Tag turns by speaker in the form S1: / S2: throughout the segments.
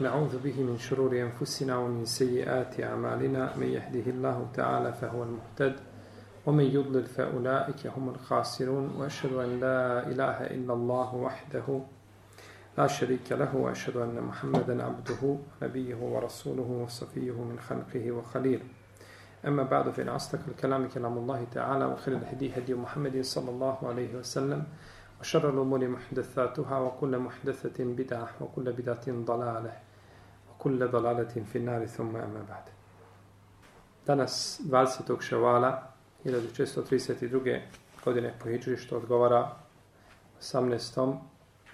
S1: نعوذ به من شرور أنفسنا ومن سيئات أعمالنا من يهده الله تعالى فهو المهتد ومن يضلل فأولئك هم الخاسرون وأشهد أن لا إله إلا الله وحده لا شريك له وأشهد أن محمدا عبده نبيه ورسوله وصفيه من خلقه وخليله. أما بعد فإن أصدق الكلام كلام الله تعالى وخير الهدي هدي محمد صلى الله عليه وسلم وشر الأمور محدثاتها وكل محدثة بدعة وكل بدعة ضلالة. kulle dalaletin finnari thumma ema ba'de. Danas 20. ševala 1632. godine po Hidžri što odgovara 18.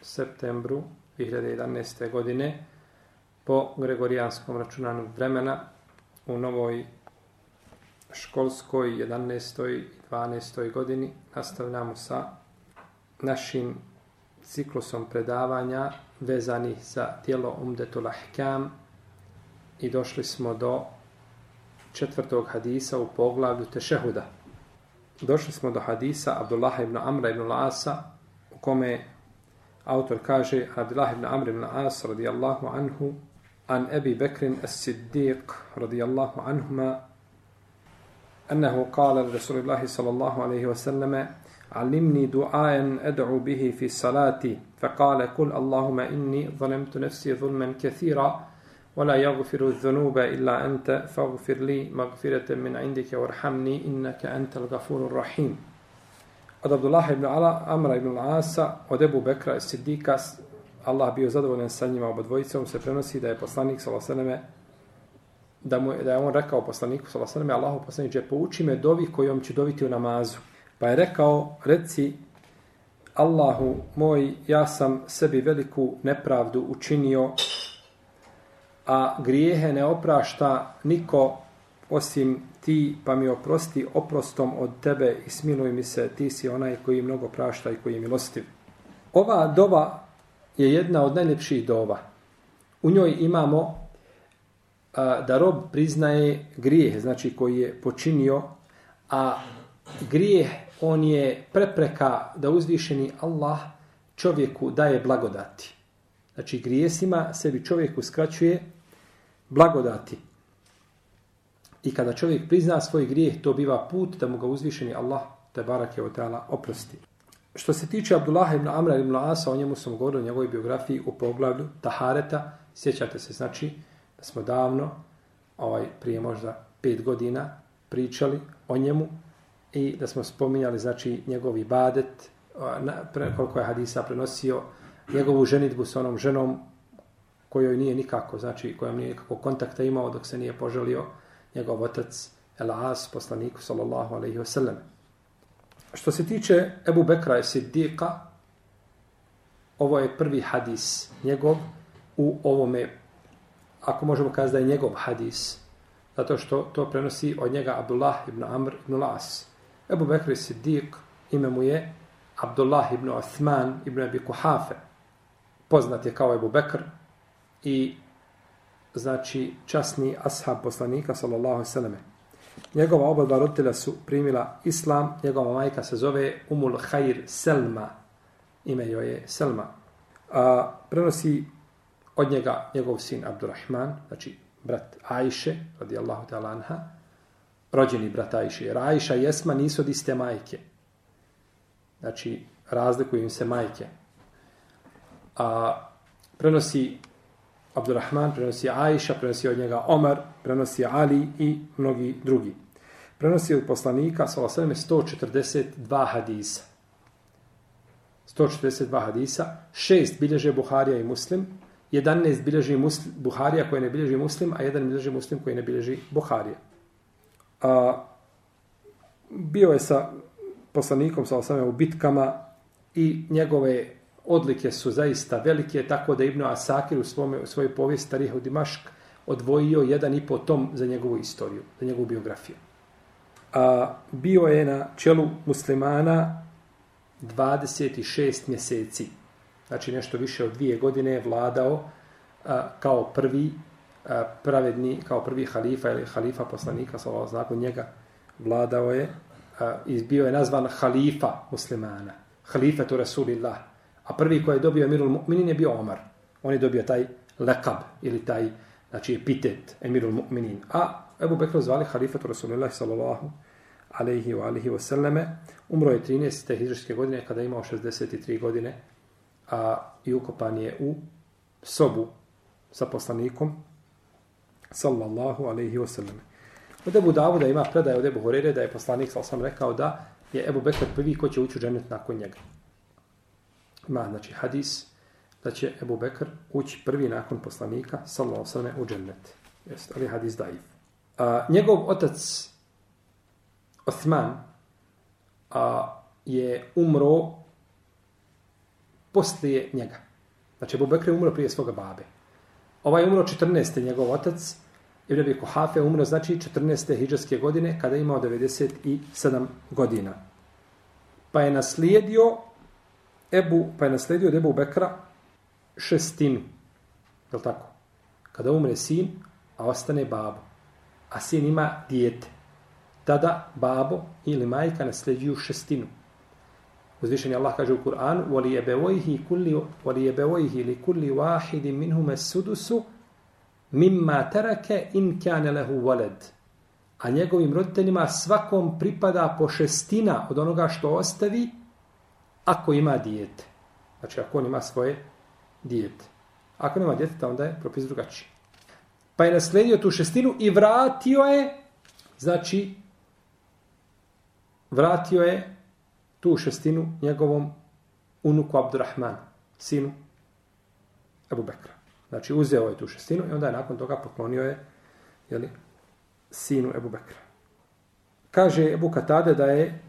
S1: septembru 2011. godine po Gregorijanskom računanju vremena u novoj školskoj 11. i 12. godini nastavljamo sa našim ciklusom predavanja vezani za tijelo Umdetul Ahkam i došli smo do četvrtog hadisa u poglavlju Tešehuda. Došli smo do hadisa Abdullah ibn Amra ibn Lasa u kome autor kaže Abdullah ibn Amr ibn As radijallahu anhu an Ebi Bekrin as-Siddiq radijallahu anhuma أنه قال لرسول الله صلى الله عليه وسلم علمني دعاء أدعو به في الصلاة فقال قل اللهم إني ظلمت نفسي ظلما كثيرا ولا يغفر الذنوب إلا أنت فاغفر لي مغفرة من عندك وارحمني إنك أنت الغفور الرحيم od Abdullah ibn Ala, Amra ibn Asa, od Ebu Bekra i Siddika, Allah bio zadovoljan sa njima oba dvojicom, se prenosi da je poslanik s.a.v. Da, mu, da je on rekao poslaniku s.a.v. Allahu poslaniče, pouči me dovi kojom ću doviti u namazu. Pa je rekao, reci, Allahu moj, ja sam sebi veliku nepravdu učinio, a grijehe ne oprašta niko osim ti, pa mi oprosti oprostom od tebe i smiluj mi se, ti si onaj koji mnogo prašta i koji je milostiv. Ova dova je jedna od najljepših dova. U njoj imamo a, da rob priznaje grijeh, znači koji je počinio, a grijeh on je prepreka da uzvišeni Allah čovjeku daje blagodati. Znači grijesima sebi čovjek uskraćuje blagodati. I kada čovjek prizna svoj grijeh, to biva put da mu ga uzvišeni Allah te barake od tala oprosti. Što se tiče Abdullah ibn Amra ibn Asa, o njemu sam govorio u njegovoj biografiji u poglavlju Tahareta. Sjećate se, znači, da smo davno, ovaj, prije možda pet godina, pričali o njemu i da smo spominjali, znači, njegovi badet, na, pre, koliko je hadisa prenosio, njegovu ženitbu sa onom ženom kojoj nije nikako, znači, kojom nije nikako kontakta imao dok se nije poželio njegov otac El As, poslaniku sallallahu alaihi wasallam. Što se tiče Ebu Bekra i Siddiqa, ovo je prvi hadis njegov u ovome, ako možemo kazati da je njegov hadis, zato što to prenosi od njega Abdullah ibn Amr ibn Las. Ebu Bekra Siddiq, ime mu je Abdullah ibn Uthman ibn Abi Kuhafe. Poznat je kao Ebu Bekr i znači časni ashab poslanika sallallahu alejhi. Njegova oba dva roditelja su primila islam, njegova majka se zove Umul Khair Selma. Ime joj je Selma. A, prenosi od njega njegov sin Abdurrahman, znači brat Ajše, radijallahu ta'ala anha, rođeni brat Ajše. Jer Ajša i Esma nisu od iste majke. Znači, razlikuju im se majke. A, prenosi Abdurrahman, prenosi Aisha, prenosi od njega Omar, prenosi Ali i mnogi drugi. Prenosi od poslanika, svala sveme, 142 hadisa. 142 hadisa, šest bilježe Buharija i Muslim, 11 bilježi muslim, Buharija koji ne bilježi Muslim, a jedan bilježi Muslim koji ne bilježi Buharija. A, bio je sa poslanikom, sa osame u bitkama i njegove odlike su zaista velike, tako da Ibn Asakir u, svome, u svojoj povijesti Tarih u Dimašk odvojio jedan i po tom za njegovu istoriju, za njegovu biografiju. A, bio je na čelu muslimana 26 mjeseci. Znači nešto više od dvije godine je vladao a, kao prvi pravedni, kao prvi halifa ili halifa poslanika, sa ovo njega vladao je a, je nazvan halifa muslimana. Halifa tu Rasulillah. A prvi koji je dobio Emirul Mu'minin je bio Omar. On je dobio taj lekab ili taj znači epitet emirul mu'minin. A Ebu Bekru zvali halifatu Rasulillah sallallahu alaihi wa alihi wa sallame. Umro je 13. hijrške godine kada je imao 63 godine a i ukopan je u sobu sa poslanikom sallallahu alaihi wasallam. Od Ebu Davuda ima predaje od Ebu Horere da je poslanik sal sam rekao da je Ebu Bekr prvi ko će ući u džennet nakon njega. Ima znači hadis da će Ebu Bekr ući prvi nakon poslanika sallallahu alaihi wasallam u džennet. Jeste, ali hadis daiv. A, njegov otac Osman a, je umro poslije njega. Znači, Ebu Bekr je umro prije svoga babe. Ovaj je umro 14. njegov otac, Ibn Abi Kuhafe umro znači 14. hijđarske godine kada je imao 97 godina. Pa je naslijedio Ebu, pa je naslijedio Ebu Bekra šestinu. Je tako? Kada umre sin, a ostane babo. A sin ima dijete. Tada babo ili majka nasljeđuju šestinu. Uzvišen je Allah kaže u Kur'anu وَلِيَبَوَيْهِ كُلِّ وَلِيَبَوَيْهِ لِكُلِّ وَاحِدٍ مِنْهُمَ السُّدُسُ mimma tarake in kana lahu walad a njegovim roditeljima svakom pripada po šestina od onoga što ostavi ako ima dijete znači ako on ima svoje dijete ako nema djeteta onda je propis drugačiji pa je nasledio tu šestinu i vratio je znači vratio je tu šestinu njegovom unuku Abdurrahmanu sinu Abu Bekra Znači, uzeo je tu šestinu i onda je nakon toga poklonio je jeli, sinu Ebu Bekra. Kaže Ebu Katade da je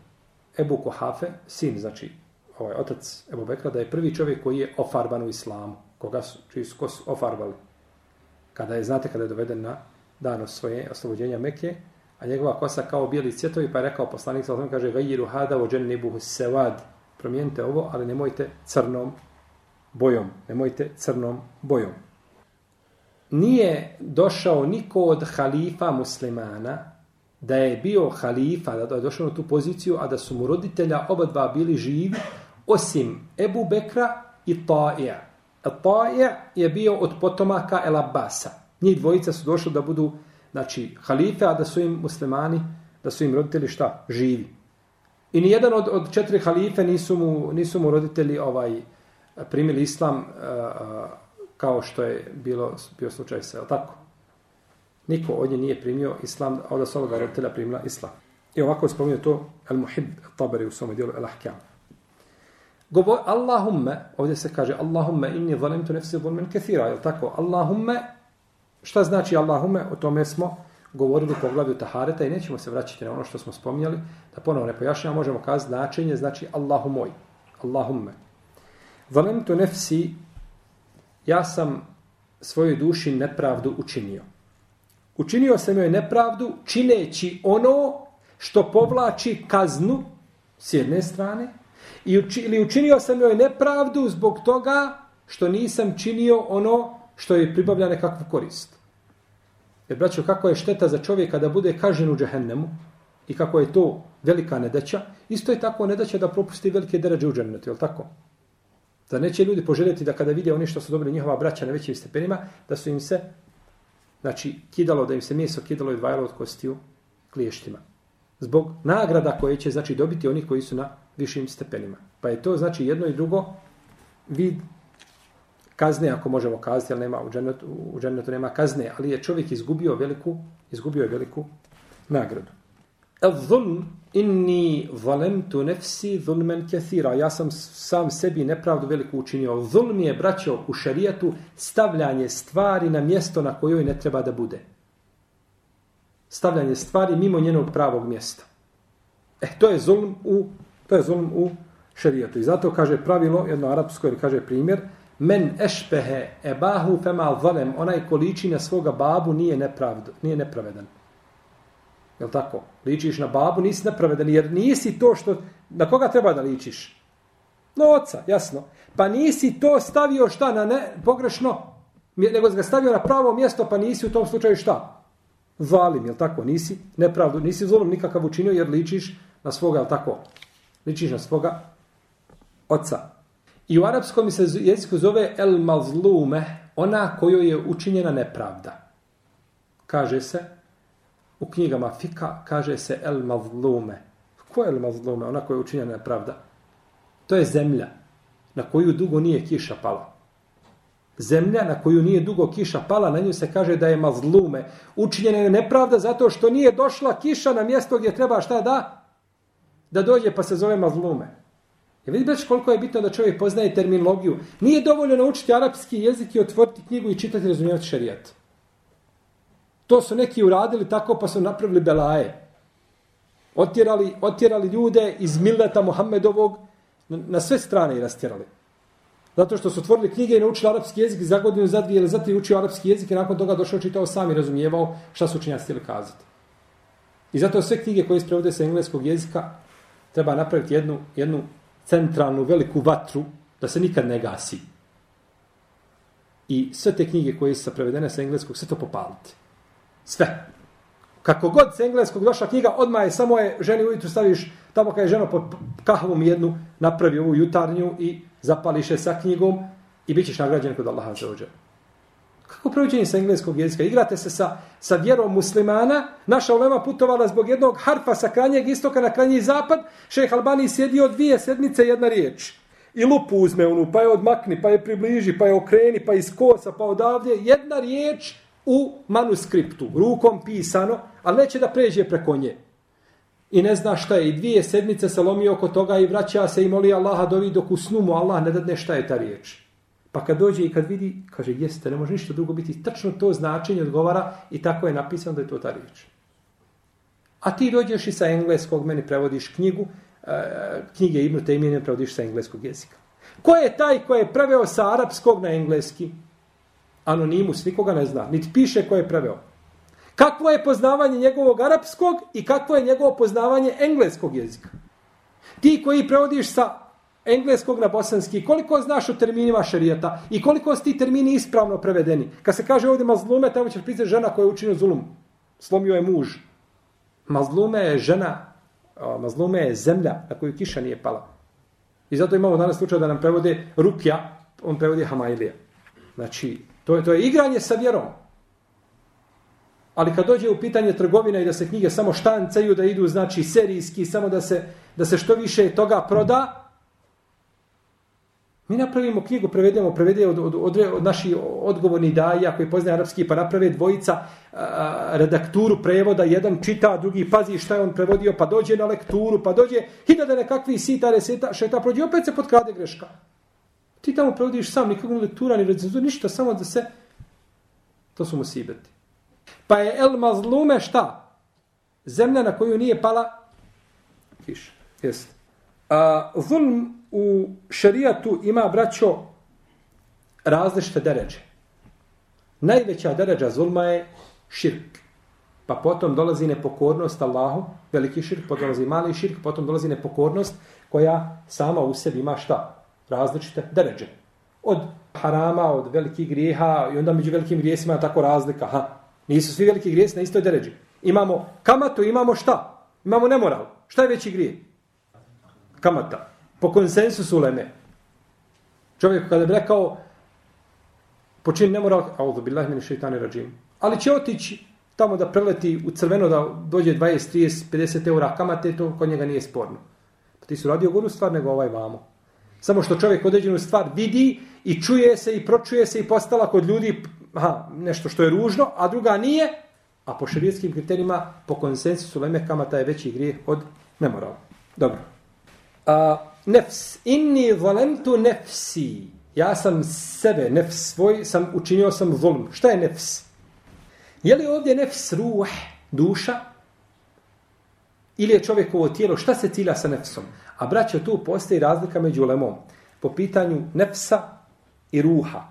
S1: Ebu Kohafe, sin, znači ovaj otac Ebu Bekra, da je prvi čovjek koji je ofarban u islamu. Koga su, čiji su, ko su ofarbali? Kada je, znate, kada je doveden na dan svoje oslobođenja Mekke, a njegova kosa kao bijeli cvjetovi, pa je rekao poslanik, sa kaže, gajiru hada o džen nebuhu sevad, promijenite ovo, ali nemojte crnom bojom, nemojte crnom bojom nije došao niko od halifa muslimana da je bio halifa, da je došao na tu poziciju, a da su mu roditelja oba dva bili živi, osim Ebu Bekra i Ta'ija. Ta'ija je bio od potomaka El Abasa. Njih dvojica su došli da budu znači, halife, a da su im muslimani, da su im roditelji šta? Živi. I ni jedan od, od četiri halife nisu mu, nisu mu roditelji ovaj primili islam uh, kao što je bilo bio slučaj sa, tako? Niko od nje nije primio islam, a od svoga roditelja primila islam. I ovako je spomenuo to Al-Muhib Tabari u svom dijelu Al-Ahkam. Govor, Allahumme, ovdje se kaže Allahumme inni zalimtu nefsi zulmen kethira, je tako? Allahumme, šta znači Allahume? O tome smo govorili u poglavlju Tahareta i nećemo se vraćati na ono što smo spominjali, da ponovo ne pojašnjamo, možemo kazati značenje, znači Allahu moj, Allahumme. Zalimtu nefsi ja sam svojoj duši nepravdu učinio. Učinio sam joj nepravdu čineći ono što povlači kaznu s jedne strane i uči, ili učinio sam joj nepravdu zbog toga što nisam činio ono što je pribavlja nekakvu korist. Jer, braćo, kako je šteta za čovjeka da bude kažen u džehennemu i kako je to velika nedaća, isto je tako nedaća da propusti velike deređe u džennetu, je li tako? Da neće ljudi poželjeti da kada vide oni što su dobili njihova braća na većim stepenima, da su im se, znači, kidalo, da im se mjesto kidalo i dvajalo od kostiju kliještima. Zbog nagrada koje će, znači, dobiti oni koji su na višim stepenima. Pa je to, znači, jedno i drugo vid kazne, ako možemo kazati, ali nema, u džennetu, u džennetu nema kazne, ali je čovjek izgubio veliku, izgubio je veliku nagradu. Al-zulm inni zalemtu nefsi zulmen kathira. Ja sam sam sebi nepravdu veliku učinio. Zulm je, braćo, u šarijetu stavljanje stvari na mjesto na kojoj ne treba da bude. Stavljanje stvari mimo njenog pravog mjesta. E, to je zulm u, to je zulm u šarijetu. I zato kaže pravilo, jedno arapsko, ili kaže primjer, men ešpehe ebahu fema zalem, onaj ko liči na svoga babu nije, nepravd, nije nepravedan. Jel tako? Ličiš na babu, nisi nepravedan, jer nisi to što... Na koga treba da ličiš? Na oca, jasno. Pa nisi to stavio šta na ne, pogrešno, nego ga stavio na pravo mjesto, pa nisi u tom slučaju šta? Zalim, jel tako? Nisi nepravdu, nisi zulom nikakav učinio, jer ličiš na svoga, jel tako? Ličiš na svoga oca. I u arapskom se jeziku zove el mazlume, ona kojoj je učinjena nepravda. Kaže se, u knjigama Fika, kaže se el mazlume. Ko je el mazlume? Ona koja je učinjena nepravda. To je zemlja na koju dugo nije kiša pala. Zemlja na koju nije dugo kiša pala, na nju se kaže da je mazlume. Učinjena je nepravda zato što nije došla kiša na mjesto gdje treba šta da? Da dođe pa se zove mazlume. Je vidite koliko je bitno da čovjek poznaje terminologiju. Nije dovoljno naučiti arapski jezik i otvoriti knjigu i čitati i razumijevati šarijat. To su neki uradili tako pa su napravili belaje. Otjerali, otjerali ljude iz milleta Muhammedovog na sve strane i rastjerali. Zato što su otvorili knjige i naučili arapski jezik za godinu, za dvije ili za tri učio arapski jezik i nakon toga došao čitao sam i razumijevao šta su učinjaci htjeli kazati. I zato sve knjige koje se prevode sa engleskog jezika treba napraviti jednu, jednu centralnu veliku vatru da se nikad ne gasi. I sve te knjige koje su prevedene sa engleskog, sve to popaliti. Sve. Kako god sa engleskog došla knjiga, odmah je samo je ženi ujutru staviš tamo kada je žena pod kahvom jednu, napravi ovu jutarnju i zapališ je sa knjigom i bit ćeš nagrađen kod Allaha za ođe. Kako prevođenje sa engleskog jezika? Igrate se sa, sa vjerom muslimana, naša ulema putovala zbog jednog harfa sa kranjeg istoka na krajnji zapad, šejh Albani sjedio dvije sedmice jedna riječ. I lupu uzme onu, pa je odmakni, pa je približi, pa je okreni, pa iz kosa, pa odavdje. Jedna riječ u manuskriptu, rukom pisano, ali neće da pređe preko nje. I ne zna šta je. I dvije sedmice se lomi oko toga i vraća se i moli Allaha dovi dok u snu mu Allah ne dadne šta je ta riječ. Pa kad dođe i kad vidi, kaže, jeste, ne može ništa drugo biti. Tačno to značenje odgovara i tako je napisano da je to ta riječ. A ti dođeš i sa engleskog, meni prevodiš knjigu, e, knjige Ibnu ne prevodiš sa engleskog jezika. Ko je taj ko je preveo sa arapskog na engleski? Anonimus, nikoga ne zna. Niti piše ko je preveo. Kakvo je poznavanje njegovog arapskog i kakvo je njegovo poznavanje engleskog jezika? Ti koji prevodiš sa engleskog na bosanski, koliko znaš o terminima šarijeta i koliko su ti termini ispravno prevedeni? Kad se kaže ovdje mazlume, tamo ćeš pisati žena koja je učinio zulum. Slomio je muž. Mazlume je žena, mazlume je zemlja na koju kiša nije pala. I zato imamo danas slučaj da nam prevode Rupja, on prevodi Hamailija. Znači, to je, to je igranje sa vjerom. Ali kad dođe u pitanje trgovina i da se knjige samo štancaju, da idu znači serijski, samo da se, da se što više toga proda, mi napravimo knjigu, prevedemo, prevede od, od, od, od naši odgovorni daja koji poznaje arapski, pa naprave dvojica a, redakturu prevoda, jedan čita, drugi pazi šta je on prevodio, pa dođe na lekturu, pa dođe hiljade nekakvi sita, reseta, šeta, prođe, opet se potkrade greška. Ti tamo prevodiš sam, nikakvu lektura, ni recenzuru, ništa, samo da se... To su musibeti. Pa je el mazlume šta? Zemlja na koju nije pala kiša. Jeste. A, zulm u šerijatu ima, braćo, različite deređe. Najveća deređa zulma je širk. Pa potom dolazi nepokornost Allahu, veliki širk, potom dolazi mali širk, potom dolazi nepokornost koja sama u sebi ima šta? Različite deređe. Od harama, od velikih grijeha i onda među velikim grijesima tako razlika. Ha, Nisu svi veliki grijesi na istoj deređi. Imamo kamatu, imamo šta? Imamo nemoral. Šta je veći grije? Kamata. Po konsensusu uleme. Čovjek kada bi rekao počin nemoral, audu billahi min šeitani rađim. Ali će otići tamo da preleti u crveno da dođe 20, 30, 50 eura kamate, to kod njega nije sporno. Pa ti su radio goru stvar nego ovaj vamo. Samo što čovjek određenu stvar vidi i čuje se i pročuje se i postala kod ljudi aha, nešto što je ružno, a druga nije, a po šarijetskim kriterijima, po konsensusu leme kamata je veći grijeh od nemorala. Dobro. A, nefs. Inni volentu nefsi. Ja sam sebe, nefs svoj, sam učinio sam zulm. Šta je nefs? Je li ovdje nefs ruh, duša? Ili je čovjekovo tijelo? Šta se cilja sa nefsom? A braćo, tu postoji razlika među lemom. Po pitanju nefsa i ruha.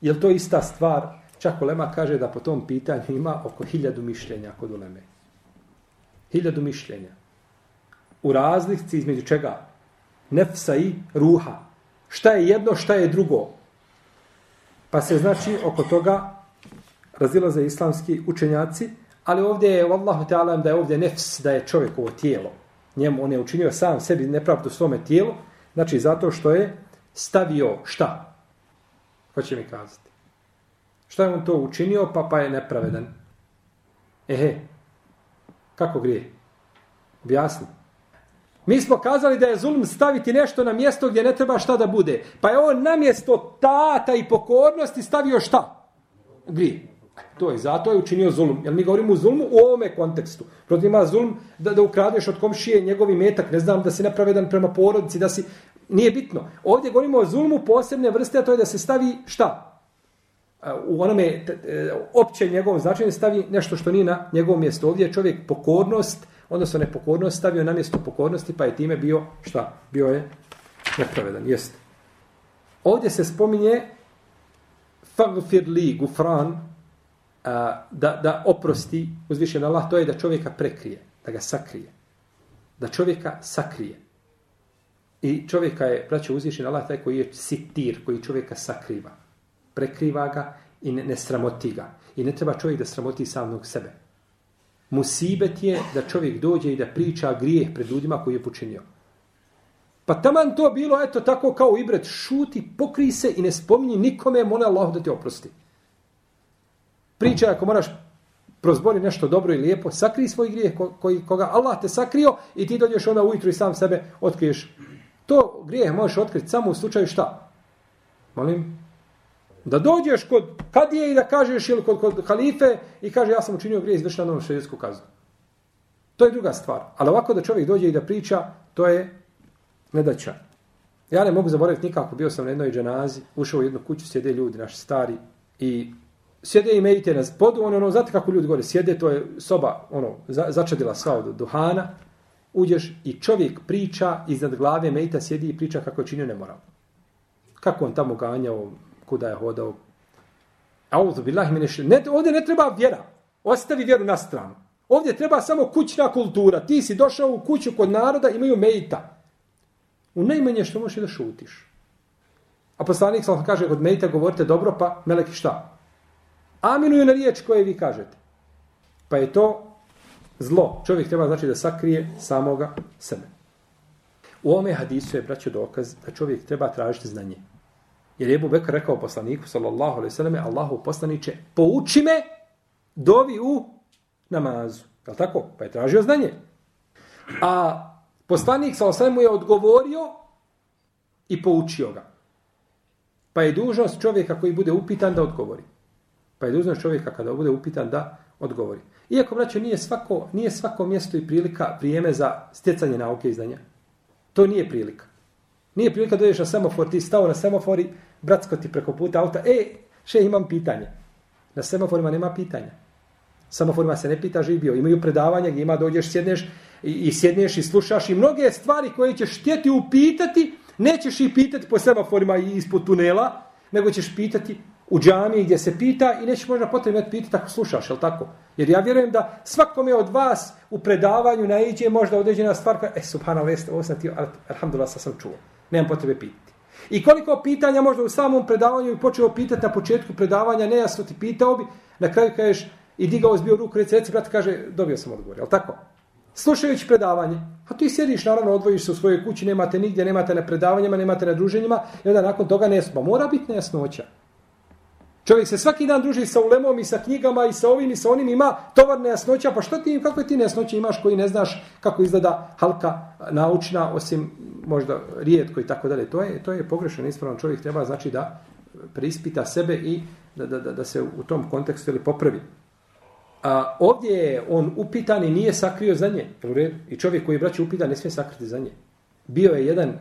S1: Je to ista stvar? Čak Ulema kaže da po tom pitanju ima oko hiljadu mišljenja kod Uleme. Hiljadu mišljenja. U razlici između čega? Nefsa i ruha. Šta je jedno, šta je drugo? Pa se znači oko toga razilaze islamski učenjaci, ali ovdje je vallahu ta'ala, da je ovdje nefs, da je čovjekovo tijelo. Njemu on je učinio sam sebi nepravdu svome tijelu, znači zato što je stavio šta? Hoće mi kazati Šta je on to učinio, pa pa je nepravedan? Ehe, kako grije? Objasni. Mi smo kazali da je zulm staviti nešto na mjesto gdje ne treba šta da bude. Pa je on na mjesto tata i pokornosti stavio šta? Grije. To je, zato je učinio zulm. Jer mi govorimo o zulmu u ovome kontekstu. Protiv ima zulm da, da ukradeš od komšije njegovi metak, ne znam, da si nepravedan prema porodici, da si... Nije bitno. Ovdje govorimo o zulmu posebne vrste, a to je da se stavi šta? E, u onome e, opće njegovom značenju stavi nešto što nije na njegovom mjestu. Ovdje je čovjek pokornost, odnosno nepokornost stavio na mjesto pokornosti, pa je time bio šta? Bio je nepravedan. Jeste. Ovdje se spominje fagfir li gufran, a, da, da oprosti uzvišen Allah, to je da čovjeka prekrije, da ga sakrije. Da čovjeka sakrije. I čovjeka je, braće, uzvišen Allah, taj koji je sitir, koji čovjeka sakriva. Prekriva ga i ne, ne sramoti ga. I ne treba čovjek da sramoti samog sebe. Musibet je da čovjek dođe i da priča grijeh pred ljudima koji je počinio. Pa taman to bilo, eto, tako kao ibret, šuti, pokri se i ne spominji nikome, mole Allah da te oprosti. Priča ako moraš prozbori nešto dobro i lijepo, sakri svoj grijeh koji, koga Allah te sakrio i ti dođeš onda ujutru i sam sebe otkriješ. To grijeh možeš otkriti samo u slučaju šta? Molim? Da dođeš kod kadije i da kažeš ili kod, kod halife i kaže ja sam učinio grije izvršila novom šerijsku kaznu. To je druga stvar. Ali ovako da čovjek dođe i da priča, to je nedaća. Ja ne mogu zaboraviti nikako, bio sam na jednoj dženazi, ušao u jednu kuću, sjede ljudi, naši stari, i sjede i medite na podu, ono, ono, znate kako ljudi gore sjede, to je soba, ono, za, začadila sva od duhana, uđeš i čovjek priča iznad glave, medita sjedi i priča kako je činio nemoral. Kako on tamo ganjao, kuda je hodao. Auzu billahi mine ne, ovdje ne treba vjera. Ostavi vjeru na stranu. Ovdje treba samo kućna kultura. Ti si došao u kuću kod naroda, imaju medita. U najmanje što možeš da šutiš. A poslanik sam kaže, kod medita govorite dobro, pa meleki šta? aminuju na riječ koje vi kažete. Pa je to zlo. Čovjek treba znači da sakrije samoga sebe. U ovome hadisu je braćo dokaz da čovjek treba tražiti znanje. Jer je Ebu Bekr rekao poslaniku, sallallahu alaihi sallam, Allahu poslaniće, pouči me dovi u namazu. Je tako? Pa je tražio znanje. A poslanik, sallallahu alaihi mu je odgovorio i poučio ga. Pa je dužnost čovjeka koji bude upitan da odgovori. Pa je dužnost čovjeka kada bude upitan da odgovori. Iako, braćo, nije svako, nije svako mjesto i prilika prijeme za stjecanje nauke i znanja. To nije prilika. Nije prilika da ideš na semafor, ti stao na semafori, bratsko ti preko puta auta, e, še imam pitanje. Na semaforima nema pitanja. Semaforima se ne pita živio. Imaju predavanja gdje ima dođeš, sjedneš i, i sjedneš i slušaš i mnoge stvari koje ćeš htjeti upitati, nećeš ih pitati po semaforima i ispod tunela, nego ćeš pitati u džamiji gdje se pita i nećeš možda potrebno pitati ako slušaš, je tako? Jer ja vjerujem da svakome od vas u predavanju naiđe možda određena stvar koja, e, subhanallah, ovo sam ti, alhamdulillah, sam čuo. Nemam potrebe pitati. I koliko pitanja možda u samom predavanju počeo pitati na početku predavanja, nejasno ti pitao bi, na kraju kažeš, i digao zbio ruku, reci, reci, brat, kaže, dobio sam odgovor, je tako? Slušajući predavanje, a ti sjediš, naravno, odvojiš se u svojoj kući, nemate nigdje, nemate na predavanjima, nemate na druženjima, i onda nakon toga nesma. Pa mora biti nejasnoća. Čovjek se svaki dan druži sa ulemom i sa knjigama i sa ovim i sa onim ima tovar nejasnoća, pa što ti, kakve ti nejasnoće imaš koji ne znaš kako izgleda halka naučna, osim možda rijetko i tako dalje. To je, to je pogrešan ispravan čovjek, treba znači da preispita sebe i da, da, da, da se u tom kontekstu ili popravi. A ovdje je on upitan i nije sakrio za nje. I čovjek koji je braći upitan ne smije sakriti za nje. Bio je jedan,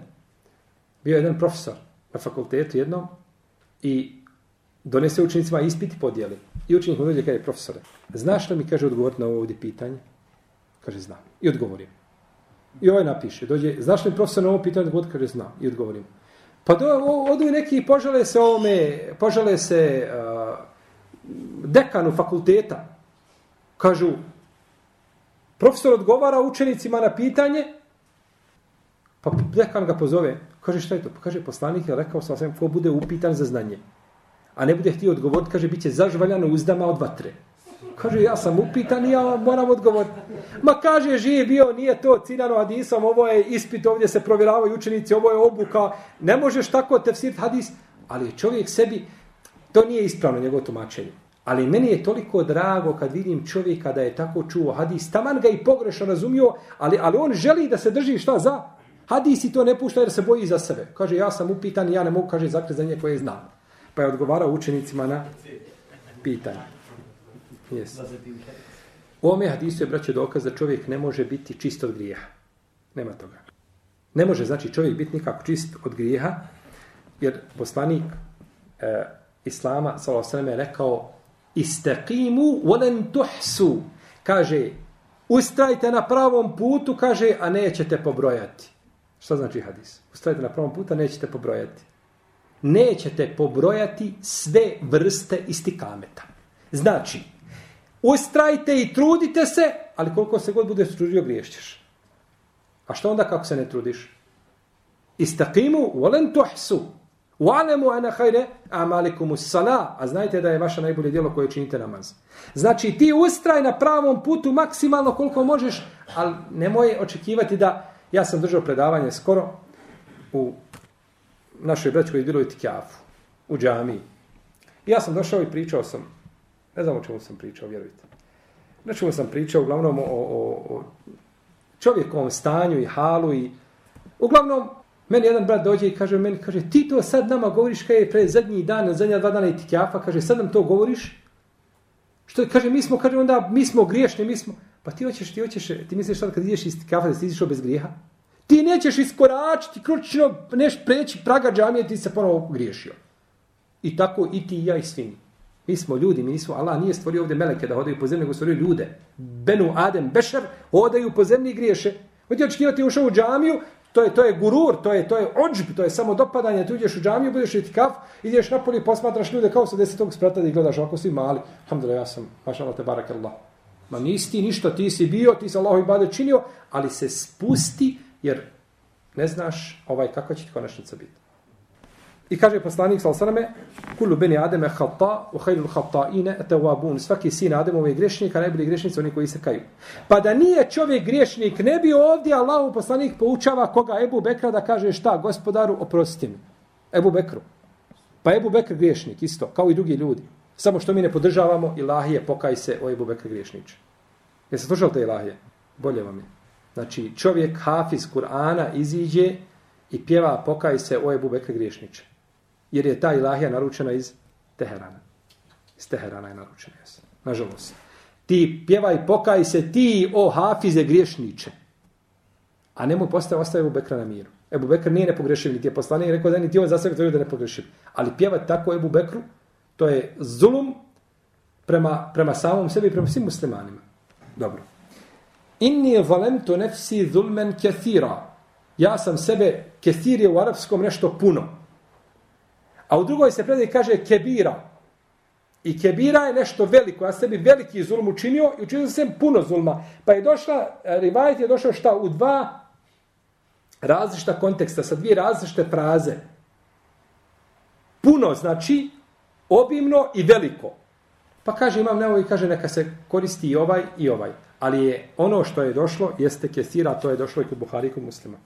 S1: bio je jedan profesor na fakultetu jednom i donese učenicima ispit i podijeli. I učenik mu dođe kaže, profesore, znaš li mi kaže odgovor na ovo ovdje pitanje? Kaže, znam. I odgovorim. I ovaj napiše, dođe, znaš li profesor na ovo pitanje odgovoriti? Kaže, znam. I odgovorim. Pa do, odu i neki požale se ovome, požale se uh, dekanu fakulteta. Kažu, profesor odgovara učenicima na pitanje, pa dekan ga pozove. Kaže, šta je to? Pa kaže, poslanik je rekao sam ko bude upitan za znanje a ne bude htio odgovoriti, kaže, bit će zažvaljano uzdama od vatre. Kaže, ja sam upitan i ja moram odgovoriti. Ma kaže, živ bio, nije to ciljano hadisom, ovo je ispit, ovdje se provjeravaju učenici, ovo je obuka. Ne možeš tako tefsir hadis, ali čovjek sebi,
S2: To nije ispravno njegovo tumačenje. Ali meni je toliko drago kad vidim čovjeka da je tako čuo hadis, taman ga i pogrešno razumio, ali, ali on želi da se drži šta za? Hadis i to ne pušta jer se boji za sebe. Kaže, ja sam upitan i ja ne mogu, kaže, zakrizanje koje znam. Pa je odgovarao učenicima na pitanje. Yes. U ovome hadisu je, braće, dokaz da čovjek ne može biti čist od grijeha. Nema toga. Ne može, znači, čovjek biti nikako čist od grijeha, jer poslanik e, Islama, sallallahu je rekao istaqimu volen tuhsu. Kaže, ustrajte na pravom putu, kaže, a nećete pobrojati. Šta znači hadis? Ustrajte na pravom putu, a nećete pobrojati. Nećete pobrojati sve vrste istikameta. Znači, ustrajte i trudite se, ali koliko se god bude trudio, griješćeš. A što onda kako se ne trudiš? Istaqimu volen tuhsu. Wa'lamu ana khayra a'malikum as-salah. A znajte da je vaše najbolje djelo koje činite namaz. Znači ti ustraj na pravom putu maksimalno koliko možeš, ali nemoj očekivati da ja sam držao predavanje skoro u našoj braći koji je bilo u Tikafu, u džamiji. Ja sam došao i pričao sam, ne znam o čemu sam pričao, vjerujte. Na čemu sam pričao, uglavnom o, o, o čovjekovom stanju i halu i uglavnom Meni jedan brat dođe i kaže meni, kaže, ti to sad nama govoriš kada je pre zadnji dan, zadnja dva dana i tikjafa, kaže, sad nam to govoriš? Što kaže, mi smo, kaže, onda, mi smo griješni, mi smo, pa ti hoćeš, ti hoćeš, ti misliš sad kad ideš iz tikjafa da si izišao bez grijeha? Ti nećeš iskoračiti, kručno, neš preći praga džamije, ti se ponovo griješio. I tako i ti i ja i svi. Mi Mi smo ljudi, mi nismo, Allah nije stvorio ovdje meleke da hodaju po zemlji, nego stvorio ljude. Benu, Adem, Bešar, hodaju po zemlji i griješe. Hoće očekivati ušao u džamiju, To je to je gurur, to je to je odžb, to je samo dopadanje, tu ideš u džamiju, budeš i kaf, ideš na polje, posmatraš ljude kao sa desetog sprata i gledaš ako si mali. Alhamdulillah, ja sam, mašallah te barakallah. Ma nisi ti ništa, ti si bio, ti si Allahu ibade činio, ali se spusti jer ne znaš ovaj kako će ti konačnica biti. I kaže poslanik sa osaname, "Kullu bani Adama khata wa khayrul khata'in at-tawwabun." Svaki sin Ademov je grešnik, a najbolji grešnici oni koji se kaju. Pa da nije čovjek grešnik, ne bi ovdje Allahu poslanik poučava koga Ebu Bekra da kaže šta, gospodaru, oprosti mi. Ebu Bekru. Pa Ebu Bekr griješnik isto, kao i drugi ljudi. Samo što mi ne podržavamo ilahije, pokaj se o Ebu Bekr griješniče. Jeste slušali te ilahije? Bolje vam je. Znači, čovjek hafiz Kur'ana iziđe i pjeva pokaj se o Ebu Bekr griješniče jer je ta ilahija naručena iz Teherana. Iz Teherana je naručena, jes. Nažalost. Ti pjevaj, pokaj se ti, o hafize griješniče. A nemoj postaje, ostaje Ebu Bekra na miru. Ebu Bekr nije nepogrešiv, niti je poslanik i rekao da niti on za sebe to da ne nepogrešiv. Ali pjevat tako Ebu Bekru, to je zulum prema, prema samom sebi i prema svim muslimanima. Dobro. Inni valemtu nefsi zulmen kethira. Ja sam sebe, kethir je u arapskom nešto puno. A u drugoj se predaj kaže kebira. I kebira je nešto veliko. Ja sebi veliki zulm učinio i učinio sam puno zulma. Pa je došla, e, rivajet je došao šta? U dva različita konteksta, sa dvije različite fraze. Puno znači obimno i veliko. Pa kaže, imam nevo i kaže, neka se koristi i ovaj i ovaj. Ali je ono što je došlo, jeste kesira, to je došlo i kod Buhari i kod muslima.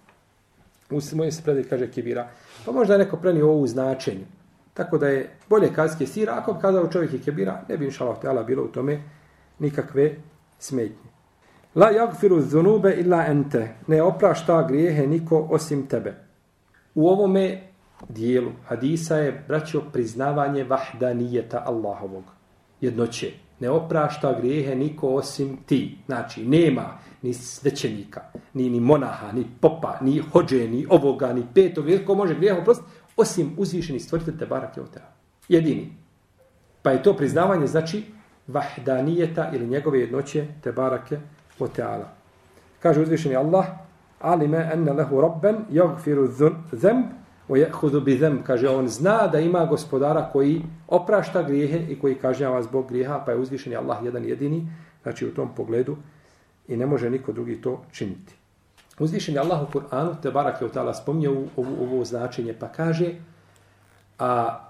S2: U mojoj se predaj, kaže kebira. Pa možda je neko prenio ovu značenju. Tako da je bolje kazke sira, ako bi kazao čovjek je kebira, ne bi inšalav teala bilo u tome nikakve smetnje. La jagfiru zunube illa ente, ne oprašta grijehe niko osim tebe. U ovome dijelu hadisa je, braćo, priznavanje vahdanijeta Allahovog. Jednoće, ne oprašta grijehe niko osim ti. Znači, nema ni svećenika, ni, ni monaha, ni popa, ni hođe, ni ovoga, ni petog, ko može grijeh oprostiti, osim uzvišeni stvoritelj te barake o. Jedini. Pa je to priznavanje, znači, vahdanijeta ili njegove jednoće te barake o teala. Kaže uzvišeni Allah, alime enne lehu robben, jagfiru zemb, o jehudu bi zemb. Kaže, on zna da ima gospodara koji oprašta grijehe i koji kažnjava zbog grijeha, pa je uzvišeni Allah jedan jedini, znači u tom pogledu, i ne može niko drugi to činiti. Uzvišen je Allah u Kur'anu, te barak je u tala spomnio ovo, ovo značenje, pa kaže a